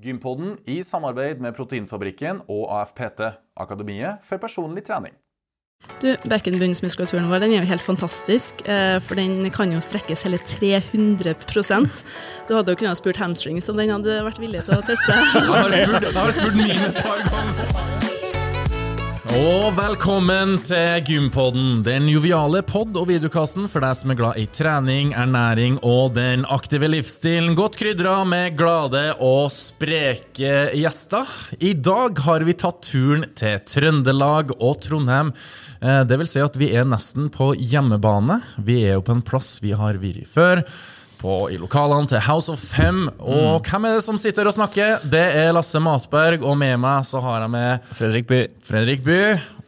Gympodden i samarbeid med Proteinfabrikken og AFPT, Akademiet for personlig trening. Du, Bekkenbunnsmuskulaturen vår den er jo helt fantastisk, eh, for den kan jo strekkes hele 300% Du hadde jo kunnet spurt hamstrings om den hadde vært villig til å teste. Da har spurt, jeg har spurt min et par ganger. Og velkommen til Gympodden, den joviale pod- og videokassen for deg som er glad i trening, ernæring og den aktive livsstilen. Godt krydra med glade og spreke gjester. I dag har vi tatt turen til Trøndelag og Trondheim. Eh, Det vil si at vi er nesten på hjemmebane. Vi er jo på en plass vi har vært før. På, I lokalene til House of Fem. Og hvem er det som sitter og snakker? Det er Lasse Matberg, og med meg så har jeg med Fredrik By. Fredrik By.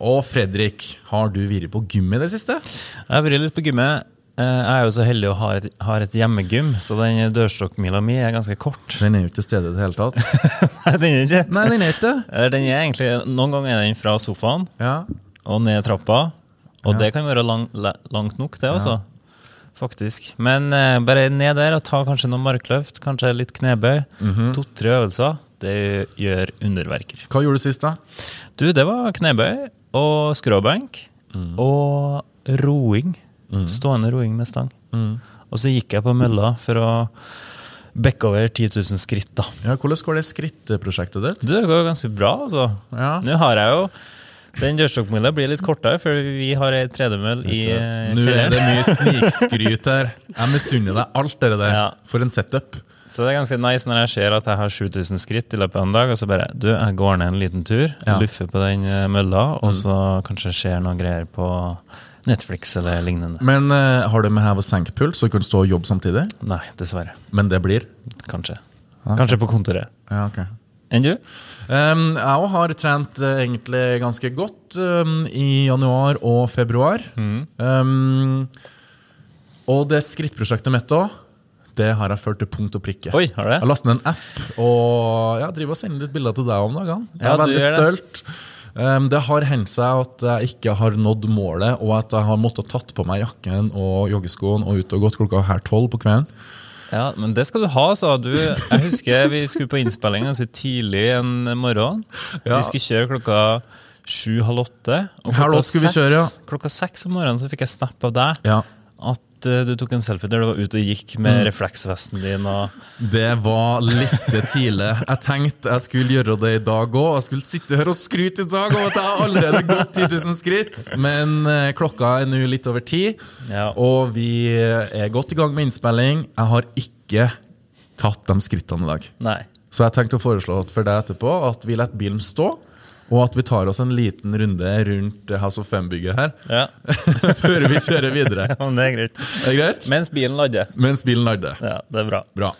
Og Fredrik, har du vært på gym i det siste? Jeg har vært litt på gymmet. Eh, Jeg er jo så heldig å ha et, har et hjemmegym, så den dørstokkmila mi er ganske kort. Den er jo ikke til stede i det hele tatt. Nei, den er ikke. Nei, den er ikke. Eh, Den er egentlig, Noen ganger er den fra sofaen Ja. og ned trappa, og Ja. det kan være lang, langt nok, det også. Faktisk. Men eh, bare ned der og ta kanskje noen markløft, kanskje litt knebøy. To-tre øvelser. Det gjør underverker. Hva gjorde du sist, da? Du, det var knebøy og skråbenk og roing. Stående roing med stang. Og så gikk jeg på mølla for å bekke over 10 000 skritt, da. Ja, Hvordan går det skrittprosjektet ditt? Du, det går ganske bra, altså. Ja. Nå har jeg jo Den dørstokkmila blir litt kortere, for vi har ei tredemøll i kjelleren. Nå er det mye snikskryt her. Jeg misunner deg alt det der. Ja. For en setup. Så det er ganske nice når jeg ser at jeg har 7000 skritt i løpet av en dag, og så bare Du, jeg går ned en liten tur, Ja. luffer på den eh, mølla, og så kanskje skjer noen greier på Netflix eller lignende. Men uh, har du med hev og senk-pult, så du kan stå og jobbe samtidig? Nei, dessverre. Men det blir? Kanskje. Kanskje på kontoret. Ja, ok. Enn du? Um, jeg òg har trent uh, egentlig ganske godt um, i januar og februar. Um, og det skrittprosjektet mitt òg, det har jeg ført til punkt og prikke. Oi, har du det? Jeg lastet ned en app og ja, driver og sender litt bilder til deg om dagene. Jeg er ja, veldig stolt. Um, det har hendt seg at jeg ikke har nådd målet, og at jeg har måttet tatt på meg jakken og joggeskoene og ut og gått klokka her tolv på kvelden. Ja, men det skal du ha, sa du. Jeg husker vi skulle på innspilling ganske tidlig en morgen. Ja. Vi skulle kjøre klokka sju-halv åtte. Og klokka seks- kjøre, ja. Klokka seks om morgenen så fikk jeg snap av deg Ja. At eh, du tok en selfie der du var ute og gikk med Mm. refleksvesten din. og... Det var litt tidlig. Jeg tenkte jeg skulle gjøre det i dag òg. Jeg skulle sitte her og skryte i dag om at jeg har allerede gått 10 000 skritt. Men eh, klokka er nå litt over ti, Ja. og vi er godt i gang med innspilling. Jeg har ikke tatt de skrittene i dag. Nei. Så jeg tenkte å foreslå for deg etterpå at vi lar bilen stå, og at vi tar oss en liten runde rundt House of Fem-bygget her Ja, før vi kjører videre. men det er greit. Det Er greit? Mens bilen lader. Mens bilen lader. Ja, det er bra. Bra.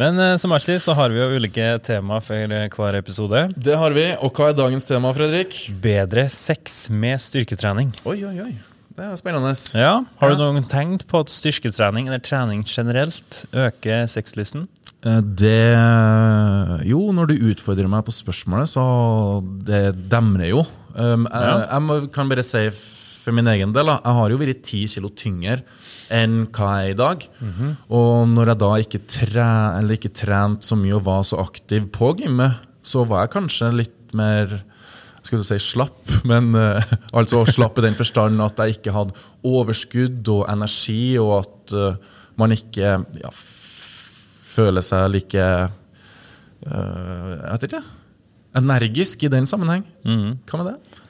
Men eh, som alltid så har vi jo ulike tema for eh, hver episode. Det har vi. Og hva er dagens tema, Fredrik? Bedre sex med styrketrening. Oi, oi, oi. Det er spennende. Ja, Har du noen tenkt på at styrketrening eller trening generelt øker sexlysten? Eh, Det Jo, når du utfordrer meg på spørsmålet, så det demrer jo. Um, jeg, Ja. jeg må, kan bare si for min egen del, da, jeg har jo vært ti kilo tyngre enn hva jeg er i dag. Og når jeg da ikke, tre, ikke trente så mye og var så aktiv på gymmet, så var jeg kanskje litt mer skulle du si slapp, men uh, altså slapp i den forstand at jeg ikke hadde overskudd og energi, og at uh, man ikke ja, f- føler seg like eh, Jeg vet ikke. Energisk i den sammenheng. Hva med det?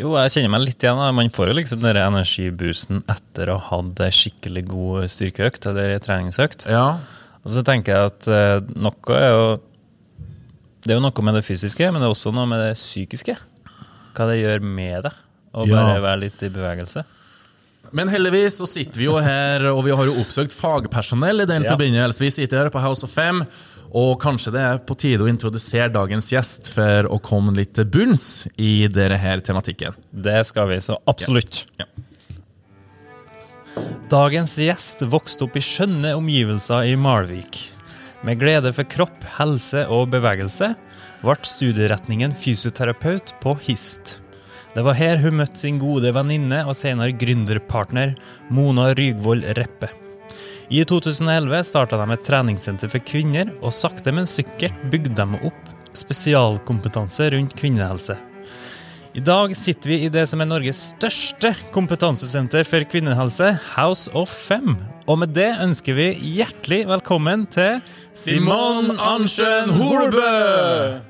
Jo, jeg kjenner meg litt igjen. Man får jo liksom den energiboosten etter å ha hatt ei skikkelig god styrkeøkt eller treningsøkt. Ja, Og så tenker jeg at eh, noe er jo Det er jo noe med det fysiske, men det er også noe med det psykiske. Hva det gjør med deg å Ja. bare være litt i bevegelse. Men heldigvis så sitter vi jo her, og vi har jo oppsøkt fagpersonell i den Ja. forbindelse. Vi sitter her på House of Fem, og kanskje det er på tide å introdusere dagens gjest for å komme litt til bunns i denne tematikken. Det skal vi så absolutt. Ja. Dagens gjest vokste opp i skjønne omgivelser i Malvik. Med glede for kropp, helse og bevegelse ble studieretningen fysioterapeut på HIST. Det var her hun møtte sin gode venninne og senere gründerpartner Mona Rygvold Reppe. I 2011 starta de et treningssenter for kvinner, og sakte, men sikkert bygde de opp spesialkompetanse rundt kvinnehelse. I dag sitter vi i det som er Norges største kompetansesenter for kvinnehelse, House of Fem. Og med det ønsker vi hjertelig velkommen til Simon Arntzen Holbø!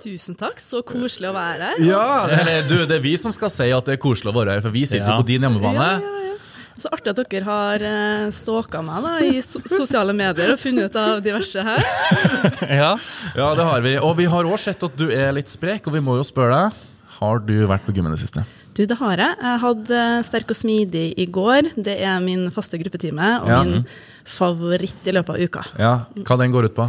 Tusen takk, så koselig å være her. Ja, du, det er vi som skal si at det er koselig å være her, for vi sitter Ja. på din hjemmebane. Ja, ja, ja. Så artig at dere har eh, stalka meg da, i sosiale medier og funnet ut av diverse her. Ja, Ja, det har vi. Og vi har òg sett at du er litt sprek, og vi må jo spørre deg. Har du vært på gymmen i det siste? Du, det har jeg. Jeg hadde Sterk og smidig i går. Det er min faste gruppetime og Ja. min favoritt i løpet av uka. Ja, Hva den går ut på?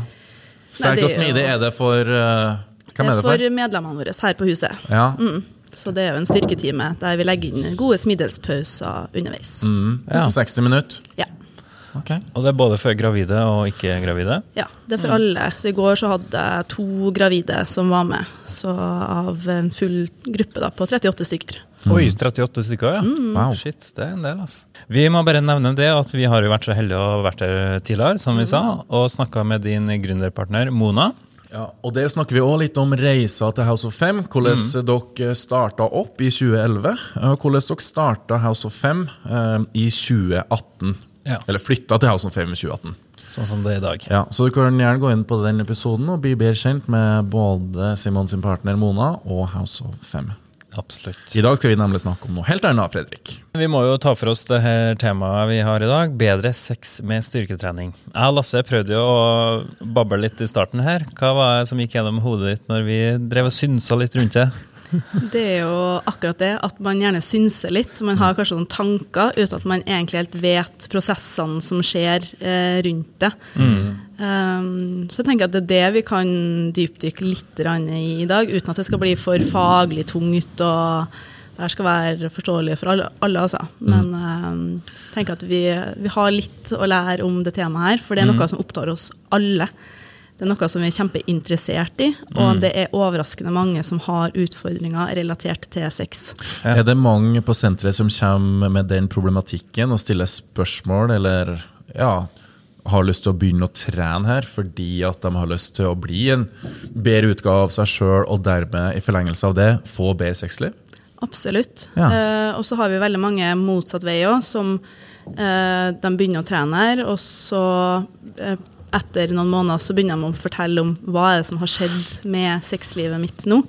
Sterk Nei, og smidig, er det for uh, Hvem er det for? medlemmene våre her på huset. Ja. Mm. Så det er jo en styrketime der vi legger inn gode smiddelspauser underveis. Mm. Ja. 60 minutter. Ja. Okay. Og det er både for gravide og ikke-gravide? ja, det er for alle. Så i går så hadde jeg to gravide som var med. Så av en full gruppe da, på 38 stykker. Oi, 38 stykker, ja. Wow. Shit, det er en del, altså. Vi må bare nevne det at vi har jo vært så heldige å ha vært her tidligere, som vi sa, og snakka med din gründerpartner Mona. Ja, og Der snakker vi òg litt om reisa til House of Fem. Hvordan Mm. dere starta opp i 2011. Og hvordan dere starta House of Fem eh, i 2018. Ja. Eller flytta til House of Fem i 2018. Sånn som det er i dag. Ja, Så du kan gjerne gå inn på den episoden og bli bedre kjent med både Simon sin partner Mona og House of Fem. Absolutt. I dag skal vi nemlig snakke om noe helt annet, Fredrik. Vi må jo ta for oss det her temaet vi har i dag, bedre sex med styrketrening. Jeg og Lasse prøvde jo å bable litt i starten her. Hva var det som gikk gjennom hodet ditt når vi drev og synsa litt rundt det? Det er jo akkurat det, at man gjerne synser litt. Man har kanskje noen tanker uten at man egentlig helt vet prosessene som skjer eh, rundt det. Um, så jeg tenker at det er det vi kan dypdykke litt i i dag, uten at det skal bli for faglig tungt. og det her skal være forståelig for alle, alle altså. Men um, jeg tenker at vi, vi har litt å lære om det temaet her, for det er noe som opptar oss alle. Det er noe som vi er kjempeinteressert i, og det er overraskende mange som har utfordringer relatert til sex. Ja. Er det mange på senteret som kommer med den problematikken og stiller spørsmål, eller ja, har lyst til å begynne å trene her fordi at de har lyst til å bli en bedre utgave av seg sjøl, og dermed i forlengelse av det få bedre sexliv? Absolutt. Ja. Eh, og så har vi veldig mange motsatt vei òg, som eh, de begynner å trene her, og så eh, etter noen måneder så begynner de å fortelle om hva er det som har skjedd med sexlivet mitt nå.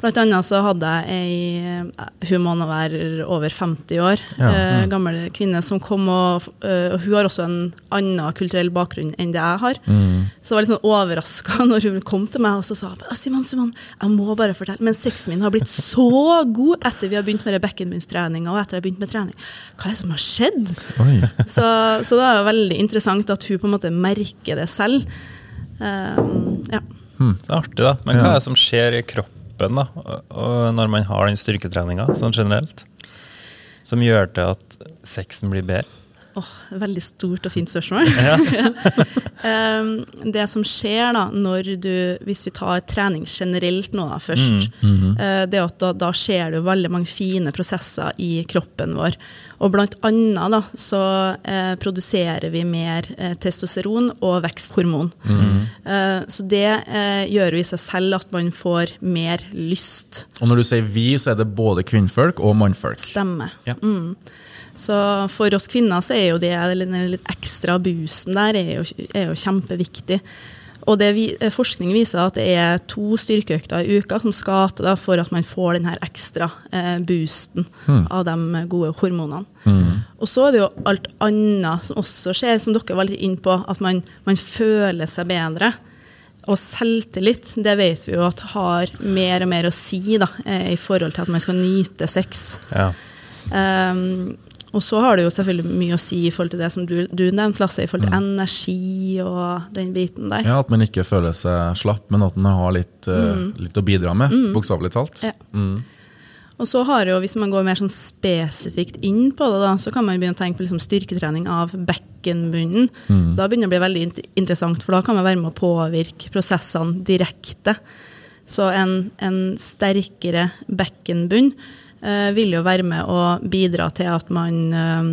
Blant annet så hadde jeg ei eh, Hun må nå være over 50 år. Ja. mm. gammel kvinne som kom, og, eh, og hun har også en annen kulturell bakgrunn enn det jeg har. Så jeg var litt sånn overraska når hun kom til meg og så sa Simon, Simon, jeg må bare fortelle, men sexen min har blitt så god etter vi har begynt med bekkenbunnstreninga og etter jeg har begynt med trening. Hva er det som har skjedd? Så, så det er veldig interessant at hun på en måte merker det selv. Um, ja. Så artig, da. Men hva er det som skjer i kroppen da, når man har den styrketreninga sånn generelt? Som gjør til at sexen blir bedre? Åh, veldig stort og fint spørsmål. um, det som skjer da, når du, hvis vi tar trening generelt nå da, først, eh, det er at da, da skjer det veldig mange fine prosesser i kroppen vår. Og blant annet da, så eh, produserer vi mer eh, testosteron og veksthormon. Eh, så det eh, gjør jo i seg selv at man får mer lyst. Og når du sier vi, så er det både kvinnfolk og mannfolk. Stemme. Ja. Så for oss kvinner så er jo det den litt ekstra boosten der er jo, er jo kjempeviktig. Og det vi, eh, forskning viser at det er to styrkeøkter i uka som skal til for at man får den her ekstra eh, boosten av de gode hormonene. Og så er det jo alt annet som også skjer, som dere var litt inne på, at man, man føler seg bedre. Og selvtillit, det vet vi jo at har mer og mer å si da, eh, i forhold til at man skal nyte sex. Ja. Um, og så har det jo selvfølgelig mye å si i forhold til det som du, du nevnte, Lasse, i forhold til energi og den biten der. Ja, At man ikke føler seg slapp, men at man har litt, eh, litt å bidra med, bokstavelig talt. Ja. Og så har jo, hvis man går mer sånn spesifikt inn på det, da, så kan man begynne å tenke på liksom styrketrening av bekkenbunnen. Da begynner det å bli veldig interessant, for da kan man være med å påvirke prosessene direkte. Så en, en sterkere bekkenbunn vil jo være med å bidra til at man eh,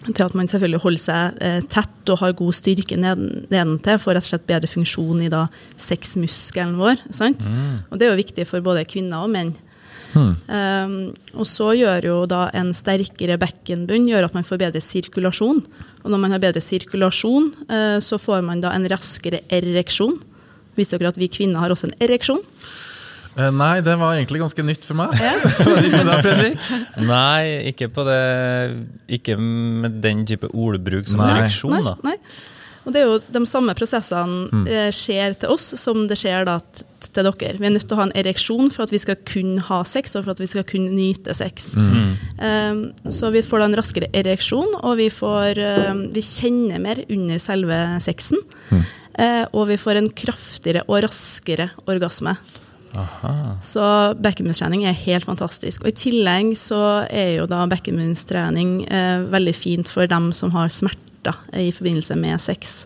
til at man selvfølgelig holder seg eh, tett og har god styrke neden, nedentil, får rett og slett bedre funksjon i da sexmuskelen vår. Sant? Og det er jo viktig for både kvinner og menn. Um, og så gjør jo da en sterkere bekkenbunn gjør at man får bedre sirkulasjon. Og når man har bedre sirkulasjon, uh, så får man da en raskere ereksjon. Visste dere at vi kvinner har også en ereksjon? Eh, Nei, det var egentlig ganske nytt for meg. Det Fredrik? Nei, ikke på det Ikke med den type ordbruk som Nei. ereksjon, da. Nei. Og det er jo de samme prosessene eh, skjer til oss som det skjer da til dere. Vi er nødt til å ha en ereksjon for at vi skal kunne ha sex, og for at vi skal kunne nyte sex. Um, så vi får da en raskere ereksjon, og vi, får, um, vi kjenner mer under selve sexen. Eh, og vi får en kraftigere og raskere orgasme. Så bekkenbunnstrening er helt fantastisk. Og I tillegg så er jo da bekkenbunnstrening eh, veldig fint for dem som har smerter i forbindelse med sex.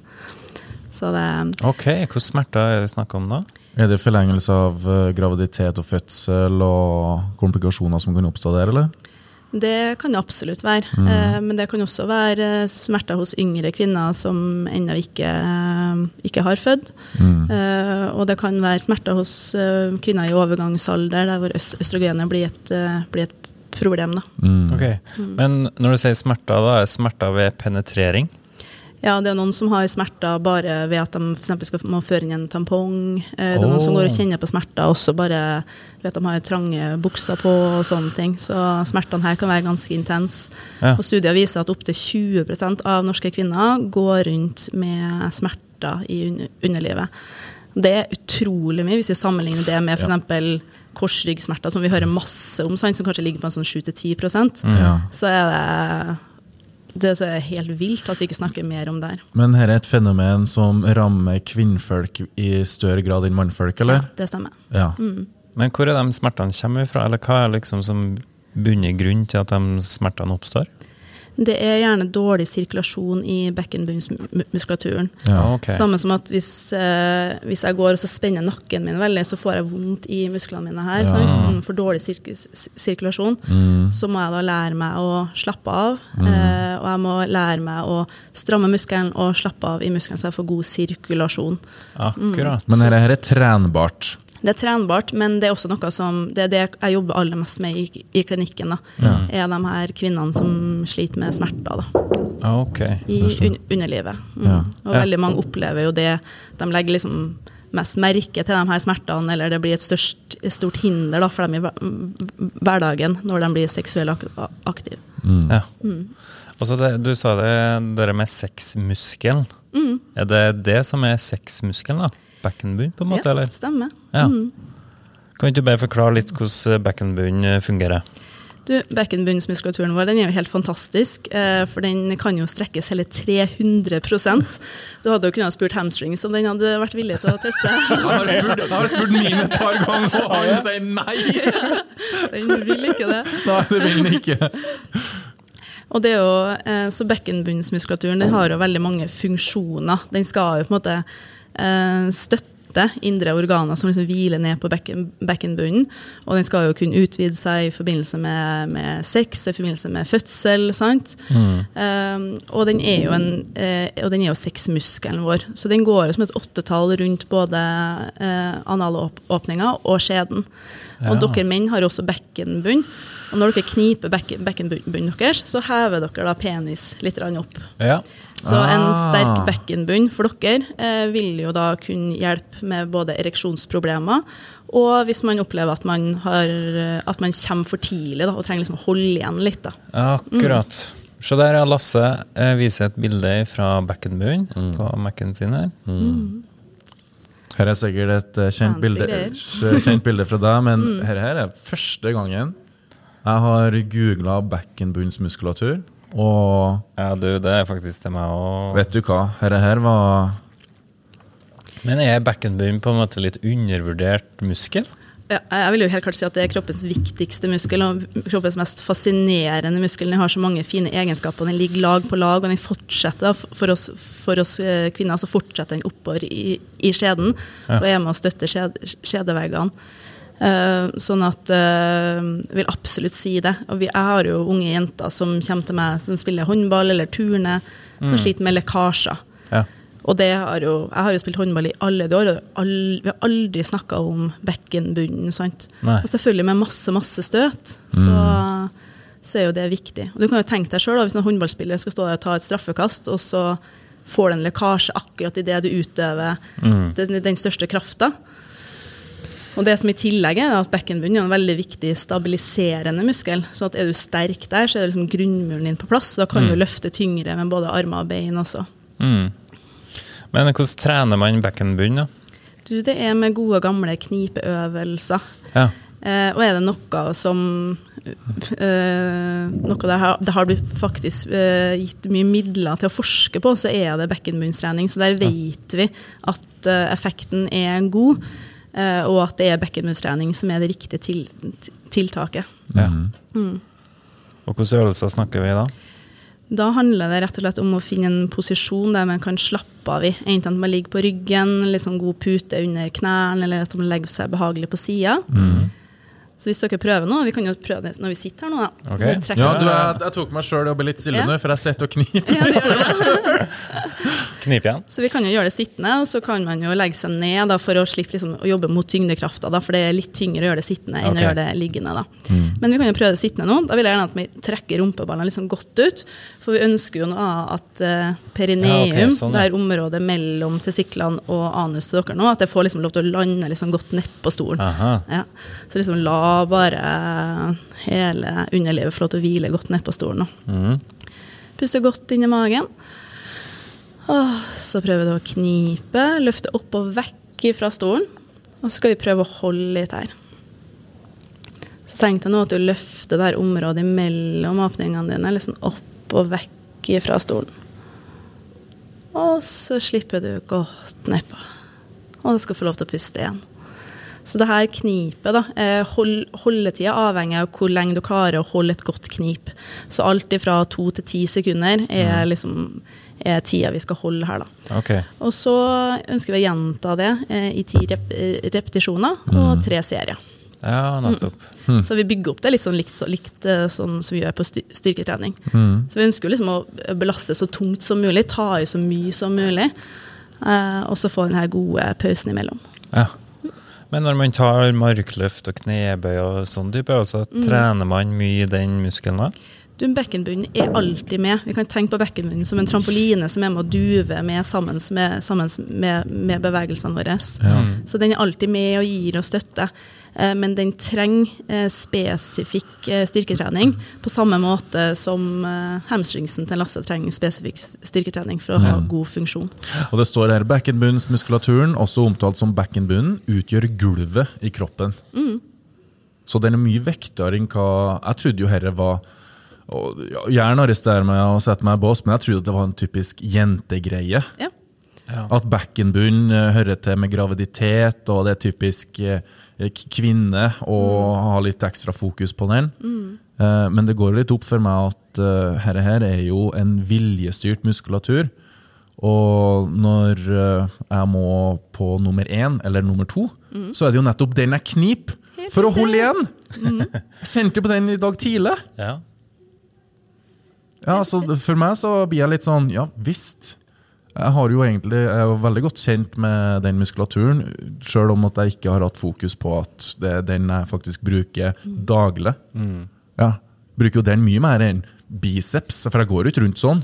Så det Ok, Hvilke smerter er det snakk om da? Er det forlengelse av eh, graviditet og fødsel og komplikasjoner som kan oppstå der, eller? Det kan det absolutt være. Eh, men det kan også være eh, smerter hos yngre kvinner som ennå ikke, eh, ikke har født. Eh, og det kan være smerter hos kvinner i overgangsalder der hvor øs- østrogenet blir et, blir et problem. Da. Ok, Men når du sier smerter, da er smerter ved penetrering? Ja, det er noen som har smerter bare ved at de for skal må føre inn en tampong. Eh, Det er noen som går og kjenner på smerter også bare ved at de har trange bukser på og sånne ting. Så smertene her kan være ganske intense. Ja. Og studier viser at opptil 20% av norske kvinner går rundt med smerter i underlivet. Det er utrolig mye hvis vi sammenligner det med f.eks. korsryggsmerter, som vi hører masse om, sant, som kanskje ligger på en sånn 7-10 Ja. Så er det det som er helt vilt at vi ikke snakker mer om det her. Men her er et fenomen som rammer kvinnfolk i større grad enn mannfolk, eller? Ja, Det stemmer. Ja. Men hvor er de smertene kommer fra, eller hva er liksom som bunner grunn til at de smertene oppstår? Det er gjerne dårlig sirkulasjon i bekkenbunnsmuskulaturen. Ja. okay. Samme som at hvis, eh, hvis jeg går og så spenner nakken min veldig, så får jeg vondt i musklene mine her. Ja. Sånn for dårlig sirk sirkulasjon. Mm. Så må jeg da lære meg å slappe av. Eh, og jeg må lære meg å stramme muskelen og slappe av i muskelen, så jeg får god sirkulasjon. Akkurat. Men dette her er trenbart. Det er trenbart, men det er også noe som Det er det jeg jobber aller mest med i, i klinikken. da, Ja. Er de her kvinnene som sliter med smerter da, Ah, Ok. i un underlivet. Mm. Ja. Og veldig mange opplever jo det. De legger liksom mest merke til de her smertene, eller det blir et størst, et stort hinder da, for dem i hverdagen når de blir seksuelt aktive. Mm. Ja. Mm. så det, du sa det, det med sexmuskelen. Er det det som er sexmuskelen, da? Bekkenbunn, på en måte, ja, eller? stemmer. Ja. Kan ikke du bare forklare litt hvordan bekkenbunn eh, fungerer? Du, Bekkenbunnsmuskulaturen vår den er jo helt fantastisk, eh, for den kan jo strekkes hele 300% Du hadde jo kunnet spurt hamstrings om den hadde vært villig til å teste. Jeg har spurt, jeg har spurt mine et par ganger, og han sier nei! Den vil ikke det. Nei, det vil den ikke. Og det er jo, eh, så Bekkenbunnsmuskulaturen den har jo veldig mange funksjoner. Den skal jo på en måte eh, støtte indre organer som liksom hviler ned på bekken, bekkenbunnen. Og den skal jo kunne utvide seg i forbindelse med, med sex, i forbindelse med fødsel. sant? Eh, og den er jo, en, eh, og den er jo sexmuskelen vår. Så den går som et åttetall rundt både eh, analåpninga og skjeden. Og dere menn har jo også bekkenbunn. Og når dere kniper bekkenbunnen deres, så hever dere da penis litt opp. Ja. Så en Ah. sterk bekkenbunn for dere eh, vil jo da kunne hjelpe med både ereksjonsproblemer, og hvis man opplever at man, har, eh, at man kommer for tidlig da, og trenger liksom å holde igjen litt. da. Akkurat. Se der, Lasse eh, viser et bilde fra bekkenbunnen på Mac-en sin her. Her er sikkert et eh, kjent bilde, kjent bilde fra deg, men her, her er første gangen jeg har googla bekkenbunnsmuskulatur. Og Ja, du, det er faktisk til meg òg. vet du hva? dette her var Men er bekkenbunnen på en måte litt undervurdert muskel? Ja, jeg vil jo helt klart si at det er kroppens viktigste muskel og kroppens mest fascinerende muskel. Den har så mange fine egenskaper. Den ligger lag på lag, og den fortsetter for oss, for oss eh, kvinner så fortsetter den oppover i, i skjeden og er med å støtte skjed, skjedeveggene. Eh, sånn at eh, jeg vil absolutt si det. Og vi, jeg har jo unge jenter som kommer til meg som spiller håndball eller turner, som sliter med lekkasjer. Ja. Og det har jo, jeg har jo spilt håndball i alle de år, og vi har aldri snakka om bekkenbunnen. sant? Nei. Og selvfølgelig med masse, masse støt, så, så er jo det viktig. Og du kan jo tenke deg sjøl, hvis en håndballspiller skal stå der og ta et straffekast, og så får du en lekkasje akkurat idet du utøver den, den største krafta. Og det som i tillegg er at bekkenbunnen er en veldig viktig stabiliserende muskel. Så at er du sterk der, så er det liksom grunnmuren din på plass. Da kan du løfte tyngre med både armer og bein også. Mm. Men hvordan trener man bekkenbunnen? Du, det er med gode, gamle knipeøvelser. Ja. Eh, og er det noe som eh, Noe det har, det har blitt faktisk eh, gitt mye midler til å forske på, så er det bekkenbunnstrening. Så der vet vi at eh, effekten er god, og at det er bekkenbunnstrening som er det riktige til, tiltaket. ja. Og hvilke øvelser snakker vi da? Da handler det rett og slett om å finne en posisjon der man kan slappe av i. Enten at man ligger på ryggen, sånn god pute under knærne, eller at man legger seg behagelig på sida. Så hvis dere prøver nå, vi kan jo prøve det når vi sitter her nå, da. Okay. Ja, du, jeg, jeg tok meg sjøl i å bli litt stille Ja. nå, for jeg sitter og kniper. Ja, det gjør det. Knip igjen. Så vi kan jo gjøre det sittende, og så kan man jo legge seg ned da, for å slippe liksom, å jobbe mot tyngdekrafta, for det er litt tyngre å gjøre det sittende enn okay. å gjøre det liggende. Da. Men vi kan jo prøve det sittende nå. Da vil jeg gjerne at vi trekker rumpeballene liksom godt ut, for vi ønsker jo nå at uh, perineum, Ja, okay, sånn, ja. det her området mellom testiklene og anus til dere nå, at det får liksom lov til å lande liksom godt nedpå stolen. Ja. Så liksom la bare hele underlivet få lov til å hvile godt nedpå stolen. nå. Mhm. Puste godt inn i magen. Så prøver du å knipe, løfte opp og vekk fra stolen. Og så skal vi prøve å holde litt her. Så tenk deg nå at du løfter det her området mellom åpningene dine, liksom opp og vekk fra stolen. Og så slipper du godt nedpå. Og du skal få lov til å puste igjen. Så det her knipet, da, eh, hold, holdetida avhenger av hvor lenge du klarer å holde et godt knip. Så alt fra to til ti sekunder er, liksom, er tida vi skal holde her, da. Okay. Og så ønsker vi å gjenta det eh, i ti rep repetisjoner og tre serier. Ja, nettopp. Så vi bygger opp det litt sånn likt, likt eh, sånn som vi gjør på styrketrening. styrketrening. Så vi ønsker liksom å belaste så tungt som mulig, ta i så mye som mulig, eh, og så få den her gode pausen imellom. Ja. Men når man tar markløft og knebøy og sånn type øvelser, trener man mye den muskelen da? Du, Bekkenbunnen er alltid med. Vi kan tenke på bekkenbunnen som en trampoline som er med å duve med sammen med, sammen med, med bevegelsene våre. Så den er alltid med og gir og støtte. Eh, Men den trenger eh, spesifikk eh, styrketrening, på samme måte som hamstringsen til Lasse trenger spesifikk styrketrening for å ha god funksjon. Og det står her bekkenbunnsmuskulaturen, også omtalt som bekkenbunnen, utgjør gulvet i kroppen. Så den er mye vektere enn hva Jeg trodde jo herre var og Gjerne arrester meg og setter meg i bås, men jeg trodde det var en typisk jentegreie. Ja. At bekkenbunn eh, hører til med graviditet, og det er typisk eh, kvinne å ha litt ekstra fokus på den. Mm. Men det går litt opp for meg at dette her er jo en viljestyrt muskulatur. Og når eh, jeg må på nummer én eller nummer to, så er det jo nettopp den jeg kniper for å holde igjen! Jeg kjente jo på den i dag tidlig. Ja. Ja, så For meg så blir jeg litt sånn Ja visst. Jeg har jo egentlig, jeg er jo veldig godt kjent med den muskulaturen, sjøl om at jeg ikke har hatt fokus på at det er den jeg faktisk bruker daglig. Ja, Bruker jo den mye mer enn biceps, for jeg går jo ikke rundt sånn.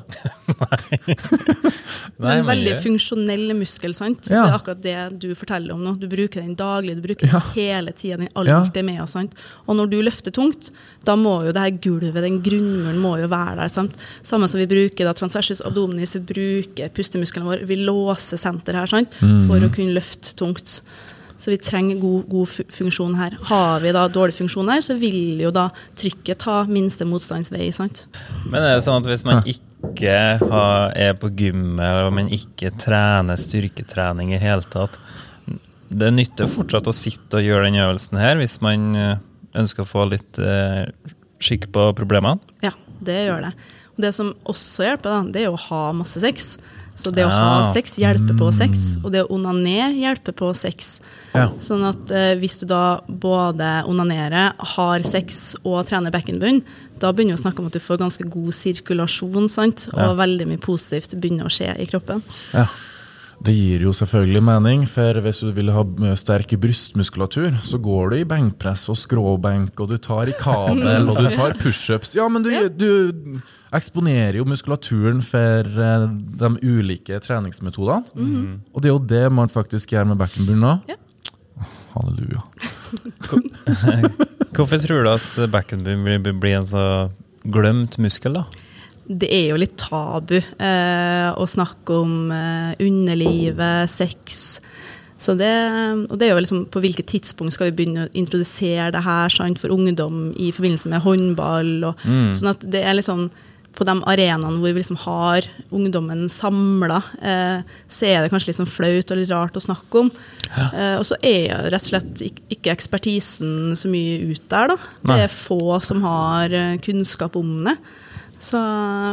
Nei, en men veldig funksjonell muskel, sant? Ja. Det er akkurat det du forteller om nå. Du bruker den daglig, du bruker den Ja. hele tida, den alltid med sant? Og når du løfter tungt, da må jo det her gulvet, den grunnmuren, må jo være der, sant? Samme som vi bruker da transversus abdominis, vi bruker pustemuskelen vår, vi låser senter her, sant? For å kunne løfte tungt. Så vi trenger god, god funksjon her. Har vi da dårlig funksjon her, så vil jo da trykket ta minste motstandsvei, sant? Men er det sånn at hvis man ikke har, er på gymmet, og man ikke trener styrketrening i hele tatt, det nytter fortsatt å sitte og gjøre den øvelsen her, hvis man eh, ønsker å få litt eh, skikk på problemene? Ja, det gjør det. Og Det som også hjelper, da, det er å ha masse sex. Så det å ha sex hjelper på sex, og det å onanere hjelper på sex. Ja. Sånn at eh, hvis du da både onanerer, har sex og trener bekkenbunn, da begynner vi å snakke om at du får ganske god sirkulasjon, sant? og Ja. veldig mye positivt begynner å skje i kroppen. Ja. Det gir jo selvfølgelig mening, for hvis du vil ha sterk brystmuskulatur, så går du i benkpress og skråbenk, og du tar i kabel, og du tar pushups. Ja, men du, du eksponerer jo muskulaturen for eh, de ulike treningsmetodene. Og det er jo det man faktisk gjør med bekkenbunnen nå. Ja. Halleluja. Hvorfor tror du at bekkenbunnen blir, blir en så glemt muskel, da? Det er jo litt tabu eh, å snakke om eh, underlivet, sex. Så det, og det er jo liksom på hvilket tidspunkt skal vi begynne å introdusere det her sant, for ungdom i forbindelse med håndball. Og, Sånn at det er liksom på de arenaene hvor vi liksom har ungdommen samla, eh, så er det kanskje litt sånn flaut og litt rart å snakke om. Eh, og så er rett og slett ikke ekspertisen så mye ut der, da. Det Nei. er få som har eh, kunnskap om det. Så,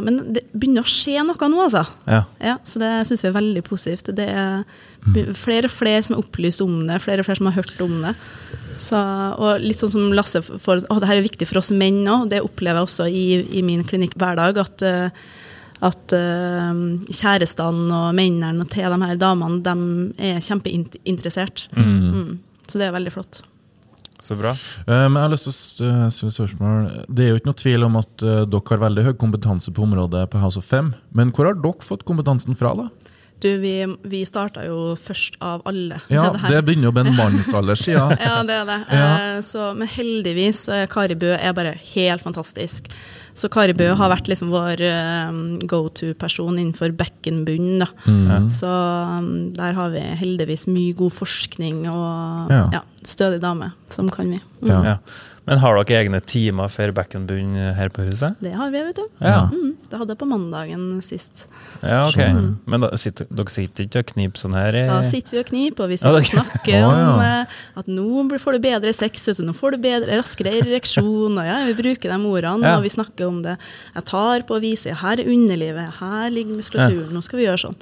men det begynner å skje noe nå, altså. Ja. Ja, så det syns vi er veldig positivt. Det er flere og flere som er opplyst om det, flere og flere som har hørt om det. Så, og litt sånn som Lasse får Å, det her er viktig for oss menn òg. Det opplever jeg også i, i min klinikk hver dag. At, eh, at eh, kjærestene og mennene til de her damene, de er kjempeinteressert. Mm. Så det er veldig flott. Så bra. Eh, Men jeg har lyst til å eh, stille spørsmål. Det er jo ikke noe tvil om at eh, dere har veldig høy kompetanse på området på House of Fem. Men hvor har dere fått kompetansen fra, da? Du, vi, vi starta jo først av alle. Ja, med det her. Det begynner jo med en mannsalder siden. Ja, det er det. Ja. Eh, så, men heldigvis er Kari Bø er bare helt fantastisk. Så Kari Bø har vært liksom vår eh, go to-person innenfor bekkenbunnen. Mm. Så um, der har vi heldigvis mye god forskning og Ja. ja. stødig dame som kan vi. Mm. Ja. Men har dere egne timer for bekkenbunn her på huset? Det har vi, vet du. Ja. Mm, det hadde jeg på mandagen sist. Ja, ok. Mm. Men da sitter, dere sitter ikke og kniper sånn her? Da sitter vi og kniper, og vi sitter og snakker oh, ja. om eh, at nå får du bedre sex, nå får du bedre, raskere ereksjon. Og ja, vi bruker de ordene, og vi snakker om det. Jeg tar på å vise her er underlivet, her ligger muskulaturen, nå skal vi gjøre sånn.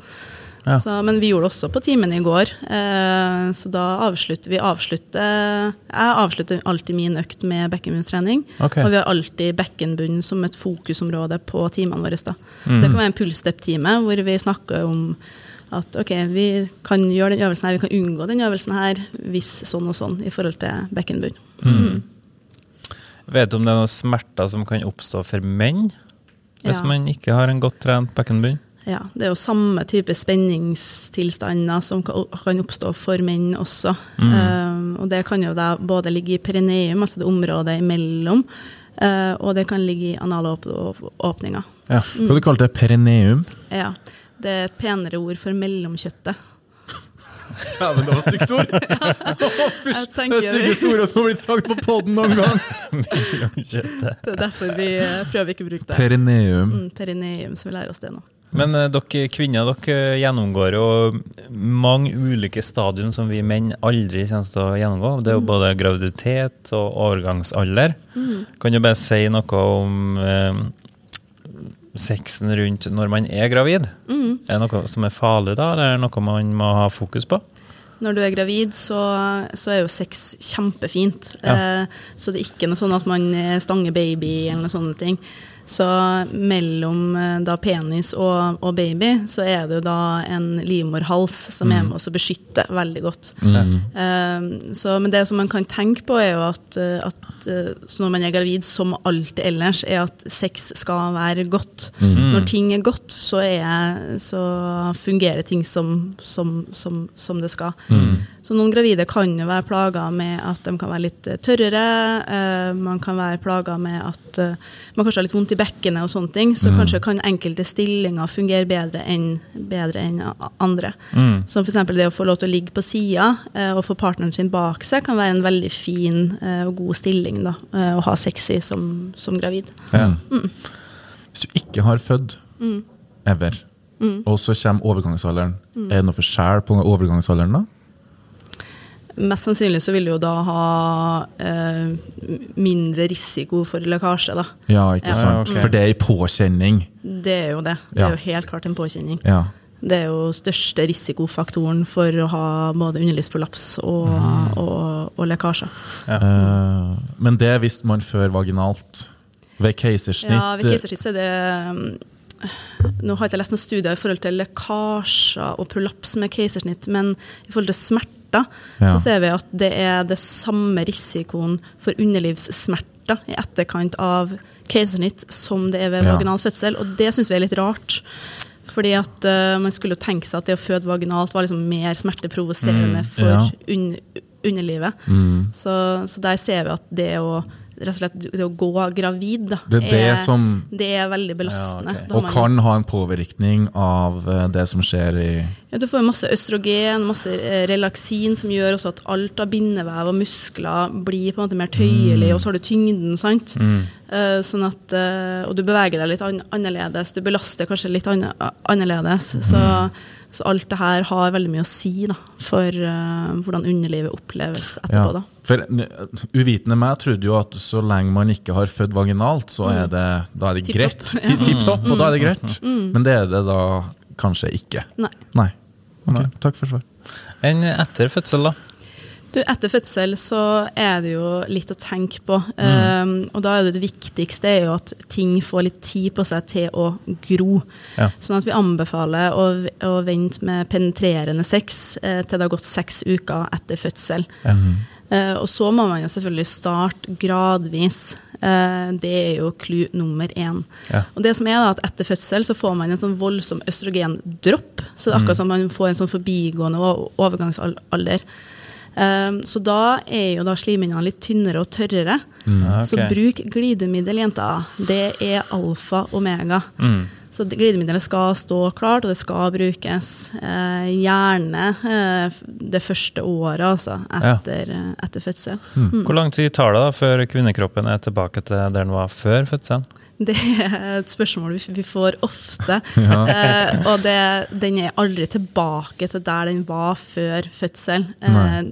Ja. Så, men vi gjorde det også på timen i går, eh, så da avslutter vi avslutter, Jeg avslutter alltid min økt med bekkenbunnstrening, Okay. og vi har alltid bekkenbunn som et fokusområde på timene våre. Da. Så Mm. det kan være en pulsstep-time hvor vi snakker om at ok, vi kan gjøre den øvelsen her, vi kan unngå den øvelsen her hvis sånn og sånn i forhold til bekkenbunn. Mm. Vet du om det er noen smerter som kan oppstå for menn? Hvis Ja. man ikke har en godt trent bekkenbunn? Ja, det er jo samme type spenningstilstander som kan oppstå for menn også. Um, og det kan jo da både ligge i perineum, altså det området imellom, uh, og det kan ligge i analåpninga. Ja. Hva mm. du kalt det? Perineum? Ja. Det er et penere ord for mellomkjøttet. Dæven, det var stygt ord! Tenker Det er styggeste ordet som har blitt sagt på poden noen gang. Det er derfor vi eh, prøver ikke å bruke det. Perineum. Mm, perineum, så vi lærer oss det nå. Men eh, dere kvinner dere gjennomgår jo mange ulike stadium som vi menn aldri kommer til å gjennomgå. Det er jo både graviditet og overgangsalder. Kan du bare si noe om eh, sexen rundt når man er gravid? Er det noe som er farlig da, eller er det noe man må ha fokus på? Når du er gravid, så, så er jo sex kjempefint. Ja. Eh, så det er ikke noe sånn at man eh, stanger baby eller noe sånne ting. Så mellom eh, da penis og, og baby, så er det jo da en livmorhals som er med oss og beskytter veldig godt. Eh, så, men det som man kan tenke på, er jo at, eh, at eh, så når man er gravid, som alt ellers, er at sex skal være godt. Når ting er godt, så, er, så fungerer ting som, som, som, som det skal. Så noen gravide kan jo være plaga med at de kan være litt tørrere. uh, man kan være plaga med at uh, man kanskje har litt vondt i bekkenet og sånne ting. Så kanskje kan enkelte stillinger fungere bedre enn, bedre enn andre. andre. Som f.eks. det å få lov til å ligge på sida eh, og få partneren sin bak seg kan være en veldig fin eh, og god stilling da, eh, å ha sex i som, som gravid. Ja. Hvis du ikke har født, ever, og så kommer overgangsalderen, er det noe forskjell på overgangsalderen da? Mest sannsynlig så vil du jo da ha eh, mindre risiko for lekkasje, da. Ja, ikke sant? Ja, okay. For det er i påkjenning. Det er jo det. Det Ja. er jo helt klart en påkjenning. Ja. Det er jo største risikofaktoren for å ha både underlivsprolaps og, Mm. og, og lekkasjer. Ja. Eh, men det visste man før vaginalt. Ved keisersnitt Ja, ved keisersnitt så er det um, Nå har jeg ikke lest noen studier i forhold til lekkasjer og prolaps med keisersnitt, men i forhold til smerter Ja. så ser vi at det er det samme risikoen for underlivssmerter i etterkant av keisersnitt som det er ved Ja. vaginal fødsel, og det syns vi er litt rart. Fordi at uh, Man skulle jo tenke seg at det å føde vaginalt var liksom mer smerteprovoserende Mm, for ja. un underlivet. Mm. Så, så der ser vi at det å rett og slett det å gå gravid da, Det er det som- det er veldig belastende. Ja, okay. Og man- kan ha en påvirkning av eh, det som skjer i ja, du får masse østrogen, masse eh, relaksin, som gjør også at alt av bindevev og muskler blir på en måte mer tøyelig, og så har du tyngden. sant? Eh, sånn at, og du beveger deg litt an annerledes, du belaster kanskje litt anne annerledes. Så, så alt det her har veldig mye å si da, for uh, hvordan underlivet oppleves etterpå. da. For uvitende meg trodde jo at så lenge man ikke har født vaginalt, så er det, da er det Tipp greit. Tipp topp, og da er det greit. Men det er det da kanskje ikke. Nei. Nei. Okay, Nei. Takk for svar. Enn etter fødsel, da? Du, etter fødsel så er det jo litt å tenke på. Um, og da er det det viktigste er jo at ting får litt tid på seg til å gro. Ja. Sånn at vi anbefaler å, å vente med penetrerende sex eh, til det har gått seks uker etter fødsel. Eh, og så må man jo selvfølgelig starte gradvis. Eh, det er jo clou nummer én. Ja. Og det som er da, at Etter fødsel så får man en sånn voldsom østrogendropp. Så det er akkurat som man får en sånn forbigående overgangsalder. Um, så da er jo da slimhinnene litt tynnere og tørrere. Mm, okay. Så bruk glidemiddel, jenter. Det er alfa omega. Mm. Så glidemiddelet skal stå klart, og det skal brukes. Eh, gjerne eh, det første året, altså, Ja. etter, fødsel. Mm. fødsel. Hvor lang tid tar det da før kvinnekroppen er tilbake til der den var før fødselen? Det er et spørsmål vi- får ofte. eh, og det, den er aldri tilbake til der den var før fødsel. Eh,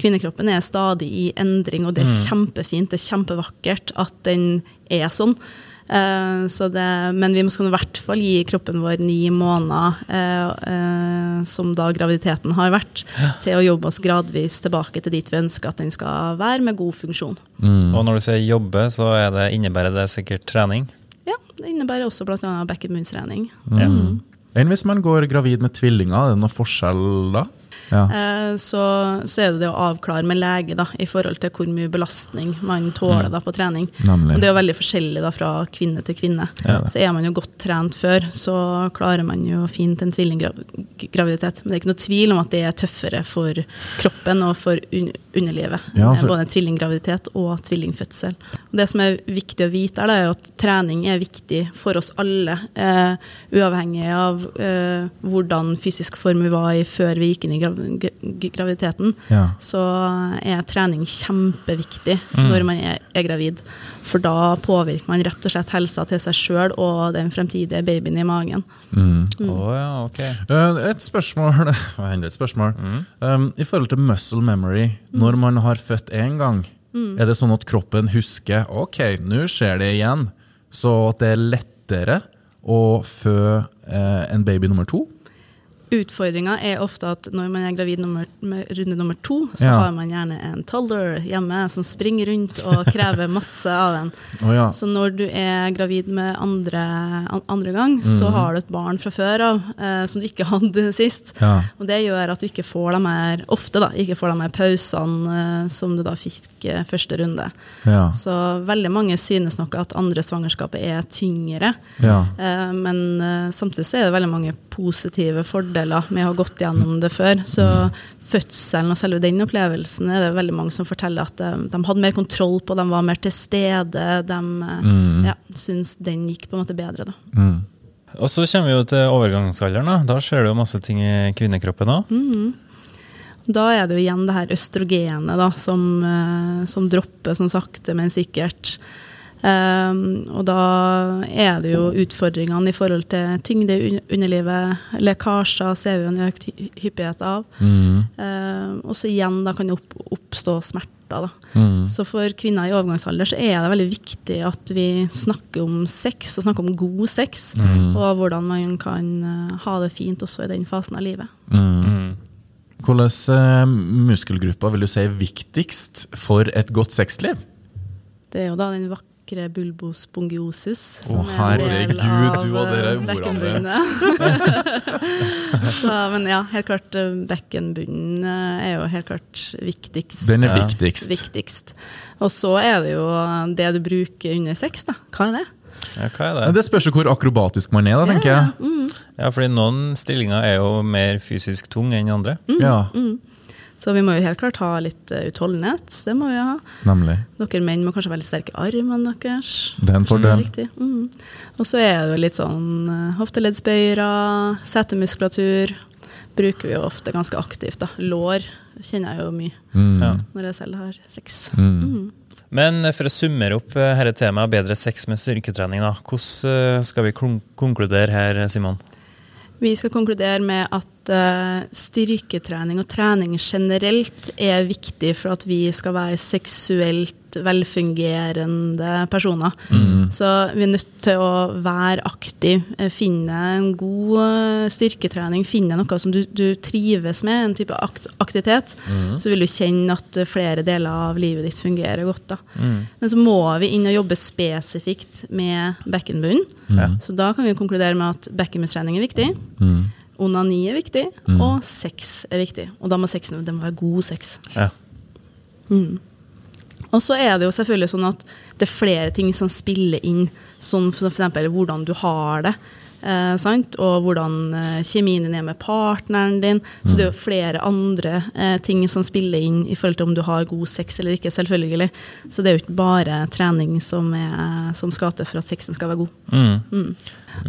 kvinnekroppen er stadig i endring, og det er kjempefint, det er kjempevakkert at den er sånn. Eh, så det, men vi skal i hvert fall gi kroppen vår ni måneder, eh, eh, som da graviditeten har vært, til å jobbe oss gradvis tilbake til dit vi ønsker at den skal være, med god funksjon. Og når du sier jobbe, så er det, innebærer det sikkert trening? Ja, Det innebærer også bl.a. back immunstrening. Ja. Enn hvis man går gravid med tvillinger, er det noe forskjell da? Ja. Eh, Så, så er det det å avklare med lege da, i forhold til hvor mye belastning man tåler da, på trening. Nemlig. Og det er jo veldig forskjellig da, fra kvinne til kvinne. Ja. Så er man jo godt trent før, så klarer man jo fint en tvillinggraviditet. Men det er ikke noe tvil om at det er tøffere for kroppen og for un underlivet. Ja, med for- Både tvillinggraviditet og tvillingfødsel. Og det som er viktig å vite, er, er at trening er viktig for oss alle. Eh, uavhengig av eh, hvordan fysisk form vi var i før vi gikk inn i grav g- graviditeten, Ja. så er trening kjempeviktig når man er, er gravid. For da påvirker man rett og slett helsa til seg sjøl og den fremtidige babyen i magen. Å ja, ok. Eh, Et spørsmål, enda et spørsmål. Um, I forhold til muscle memory, når man har født én gang, er det sånn at kroppen husker ok, nå skjer det igjen, så at det er lettere å fø eh, en baby nummer to? Utfordringa er ofte at når man er gravid nummer, med runde nummer to, så Ja. har man gjerne en toddler hjemme som springer rundt og krever masse av en. Oh, ja. Så når du er gravid med andre, andre gang, så har du et barn fra før av eh, som du ikke hadde sist. Ja. Og det gjør at du ikke får de her, ofte da, ikke får de her pausene eh, som du da fikk eh, første runde. Ja. Så veldig mange synes nok at andre svangerskapet er tyngre. Ja. Eh, men eh, samtidig så er det veldig mange positive fordeler med å ha gått gjennom det før. Så fødselen og selve den opplevelsen er det veldig mange som forteller at de, de hadde mer kontroll på, de var mer til stede. De mm. ja, syns den gikk på en måte bedre, da. Mm. Og så kommer vi jo til overgangsalderen. Da Da skjer det jo masse ting i kvinnekroppen òg. Da er det jo igjen det her østrogenet da, som, eh, som dropper som sakte, men sikkert. Um, og da er det jo utfordringene i forhold til tyngde i underlivet, lekkasjer ser vi en økt hyppighet av. Mm. Um, og så igjen da kan det opp, oppstå smerter. Da. Mm. Så for kvinner i overgangsalder så er det veldig viktig at vi snakker om sex, og snakker om god sex, Mm. og hvordan man kan eh, ha det fint også i den fasen av livet. Mm. Hvilke eh, muskelgrupper vil du si er viktigst for et godt sexliv? Det er jo da den vakre bulbos bongiosus. Å, del herregud, du og dere eh, ordene. Så, men ja, helt klart eh, bekkenbunnen eh, er jo helt klart viktigst. Den er Ja. viktigst. viktigst. Og så er det jo det du bruker under sex, da. Hva er det? Ja, hva er det? Det spørs jo hvor akrobatisk man er, da, tenker jeg. Mm. Ja, fordi noen stillinger er jo mer fysisk tung enn andre. Ja, Så vi må jo helt klart ha litt eh, utholdenhet. Det må vi ha. nemlig. Dere menn må kanskje ha veldig sterke armene deres. Det er en fordel. Mm. Og så er det jo litt sånn eh, hofteleddsbøyere, setemuskulatur. Bruker vi jo ofte ganske aktivt. da. Lår kjenner jeg jo mye Mm. Ja. når jeg selv har sex. Mm. Men for å summere opp eh, dette temaet bedre sex med styrketrening, da. hvordan eh, skal vi konkludere her, Simon? Vi skal konkludere med at eh, styrketrening og trening generelt er viktig for at vi skal være seksuelt velfungerende personer. Så vi er nødt til å være aktiv, eh, finne en god eh, styrketrening, finne noe som du, du trives med, en type akt aktivitet. Så vil du kjenne at flere deler av livet ditt fungerer godt. Da. Men så må vi inn og jobbe spesifikt med bekkenbunnen. Ja. Så da kan vi konkludere med at bekkenbunnstrening er viktig. Mm. Onani er viktig, og sex er viktig. Og da må sexen det må være god sex. Ja. Og så er det jo selvfølgelig sånn at det er flere ting som spiller inn, som f.eks. hvordan du har det. Eh, sant? Og hvordan eh, kjemien din er med partneren din. Så det er jo flere andre eh, ting som spiller inn i forhold til om du har god sex eller ikke. selvfølgelig. Så det er jo ikke bare trening som, er, som skal til for at sexen skal være god. Mm.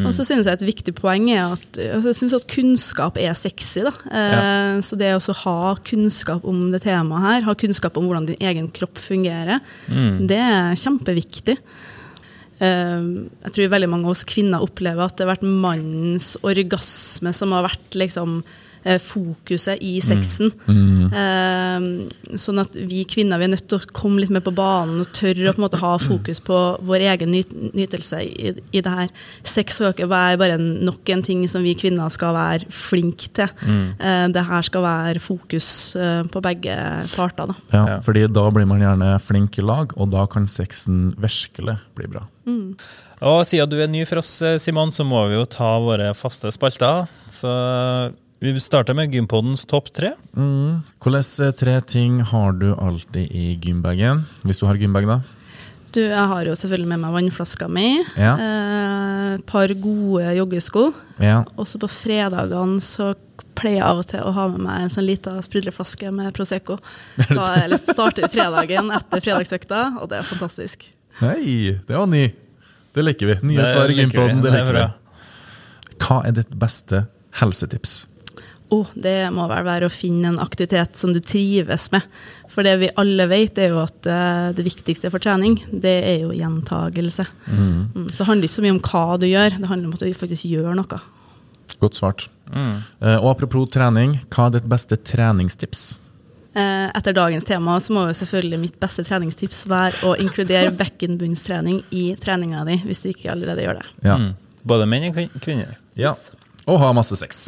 Og så synes jeg et viktig poeng er at, altså jeg synes at kunnskap er sexy. Da. Eh, Så det å ha kunnskap om det temaet her, ha kunnskap om hvordan din egen kropp fungerer, det er kjempeviktig. Eh, Jeg tror veldig mange av oss kvinner opplever at det har vært mannens orgasme som har vært liksom fokuset i sexen. Eh, Sånn at vi kvinner vi er nødt til å komme litt mer på banen og tørre å på en måte ha fokus på vår egen nyt nytelse i, i det her. Sex skal ikke være bare en, nok en ting som vi kvinner skal være flinke til. Eh, Det her skal være fokus eh, på begge parter. Da. Ja, fordi da blir man gjerne flink i lag, og da kan sexen virkelig bli bra. Og siden du er ny for oss, eh, Simon, så må vi jo ta våre faste spalter. Så vi starter med Gympodens topp tre. Mm. Hvilke tre ting har du alltid i gymbagen? Hvis du har gymbag, da. Du, jeg har jo selvfølgelig med meg vannflaska mi. Ja. eh, Et par gode joggesko. Ja. Også på fredagene så pleier jeg av og til å ha med meg en sånn lita sprudleflaske med Prosecco. Da jeg starter fredagen etter fredagsøkta, og det er fantastisk. Nei, det var ny. Det liker vi. Nye svar i Gympoden. Gympodden, det er liker vi. Hva er ditt beste helsetips? Oh, det må vel være å finne en aktivitet som du trives med. For det vi alle vet, er jo at eh, det viktigste for trening, det er jo gjentagelse. Mm, så det handler ikke så mye om hva du gjør, det handler om at du faktisk gjør noe. Godt svart. Mm. og apropos trening, hva er ditt beste treningstips? Eh, Etter dagens tema så må jo selvfølgelig mitt beste treningstips være å inkludere bekkenbunnstrening i treninga di, hvis du ikke allerede gjør det. Ja. Mm. Både menn og kvinner. ja. Og ha masse sex.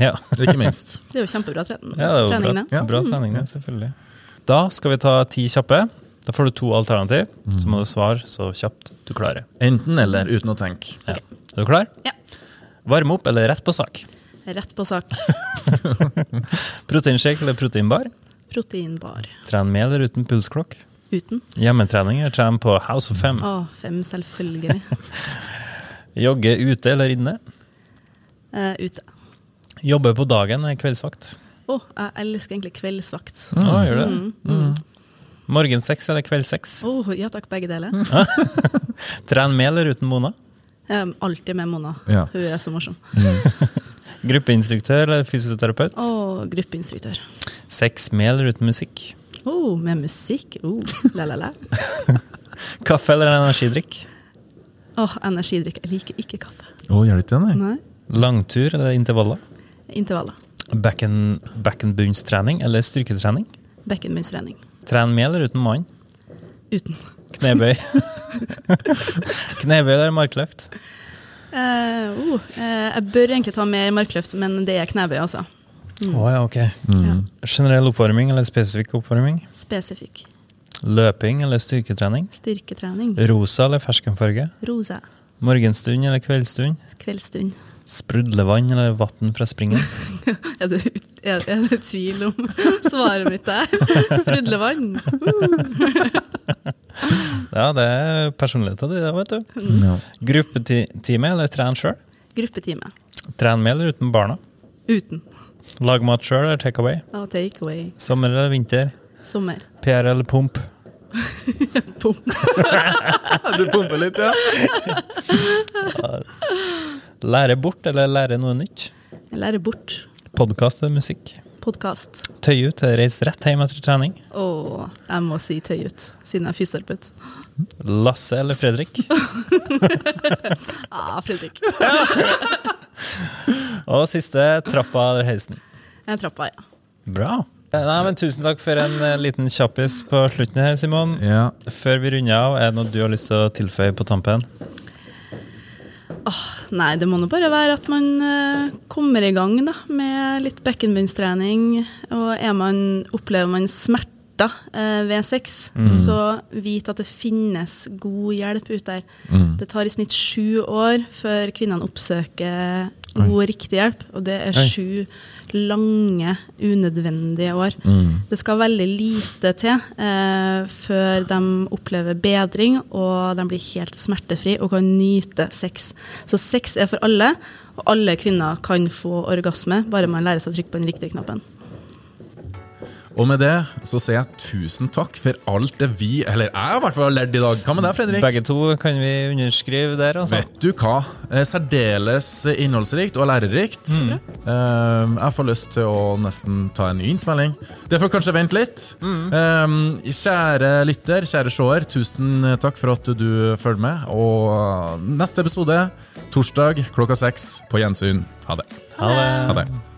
Ja. Ikke minst. Det er jo kjempebra trening. Ja, det er jo trening, bra. Ja. bra trening, det, selvfølgelig. Da skal vi ta ti kjappe. Da får du to alternativ, så må du svare så kjapt du klarer. Enten eller, uten å tenke. Ja. Er du klar? Ja. Varme opp eller rett på sak? Rett på sak. Proteinshake eller proteinbar? Proteinbar. Tren med eller uten pulsklokk? Uten. Hjemmetrening eller tren på House of Fem? Å, fem, selvfølgelig. Jogge ute eller inne? Eh, ute. Jobbe på dagen er kveldsvakt? Å, jeg elsker egentlig kveldsvakt. Å, gjør du det? Mm. Morgensex eller kveldssex? Oh, ja takk, begge deler. Tren med eller uten Mona? Um, alltid med Mona. Ja. Hun er så morsom. Gruppeinstruktør eller fysioterapeut? Oh, gruppeinstruktør. Sex med eller uten musikk? Oh, med musikk. Oh, la, la, la. Kaffe eller energidrikk? Åh, energidrikk. Jeg liker ikke kaffe. Oh, gjør du ikke det, nei? Nei. Langtur eller intervaller? Intervaller. Bekken, bekkenbunnstrening eller styrketrening? Bekkenbunnstrening. Tren med eller uten mann? Uten. Knebøy. Knebøy eller markløft? Uh, oh, eh, jeg bør egentlig ta mer markløft, men det er knebøy, altså. Å ja, ok. Ja. Generell oppvarming eller spesifikk oppvarming? Spesifikk. Løping eller styrketrening? Styrketrening. Rosa eller ferskenfarge? Rosa. Morgenstund eller kveldsstund? Kveldsstund. Sprudlevann eller vann fra springen? Er det, er, er det tvil om svaret mitt der? Sprudlevann. Ja, det er personligheten din, vet du. Ja. Gruppetime eller tren sjøl? Gruppetime. Tren med eller uten barna? Uten. Lag mat sjøl eller take away? Og take away. Sommer eller vinter? Sommer. PR eller pump? pump. Du pumper litt, ja? Lære bort eller lære noe nytt? Lære bort. Podkast eller musikk? Podkast. Tøy ut eller reise rett hjem etter trening? Åh, jeg må si tøy ut, siden jeg er fysioterapeut. Lasse eller Fredrik? Ah, Fredrik. Og siste trappa eller heisen? En trappa, ja. Bra. Nei, men Tusen takk for en eh, liten kjappis på slutten her, Simon. Ja. Før vi runder av, er det noe du har lyst til å tilføye på tampen? Nei, det må nå bare være at man uh, kommer i gang da, med litt bekkenbunnstrening. Og man, opplever man smerter eh, ved sex, så vit at det finnes god hjelp ute der. Det tar i snitt sju år før kvinnene oppsøker god og riktig hjelp. Og det er sju lange, unødvendige år. Det skal veldig lite til eh, før de opplever bedring og de blir helt smertefri og kan nyte sex. Så sex er for alle, og alle kvinner kan få orgasme, bare man lærer seg å trykke på den riktige knappen. Og med det så sier jeg tusen takk for alt det vi, eller jeg i hvert fall har lært i dag. Hva med deg, Fredrik? Begge to kan vi underskrive der, altså. Vet du hva? Eh, Særdeles innholdsrikt og lærerikt. Mm. jeg får lyst til å nesten ta en ny innspilling. Det får kanskje vente litt. Mm. kjære lytter, kjære seer, tusen takk for at du følger med. Og neste episode, torsdag klokka seks, på gjensyn. Ha det. Ha det. Ha det.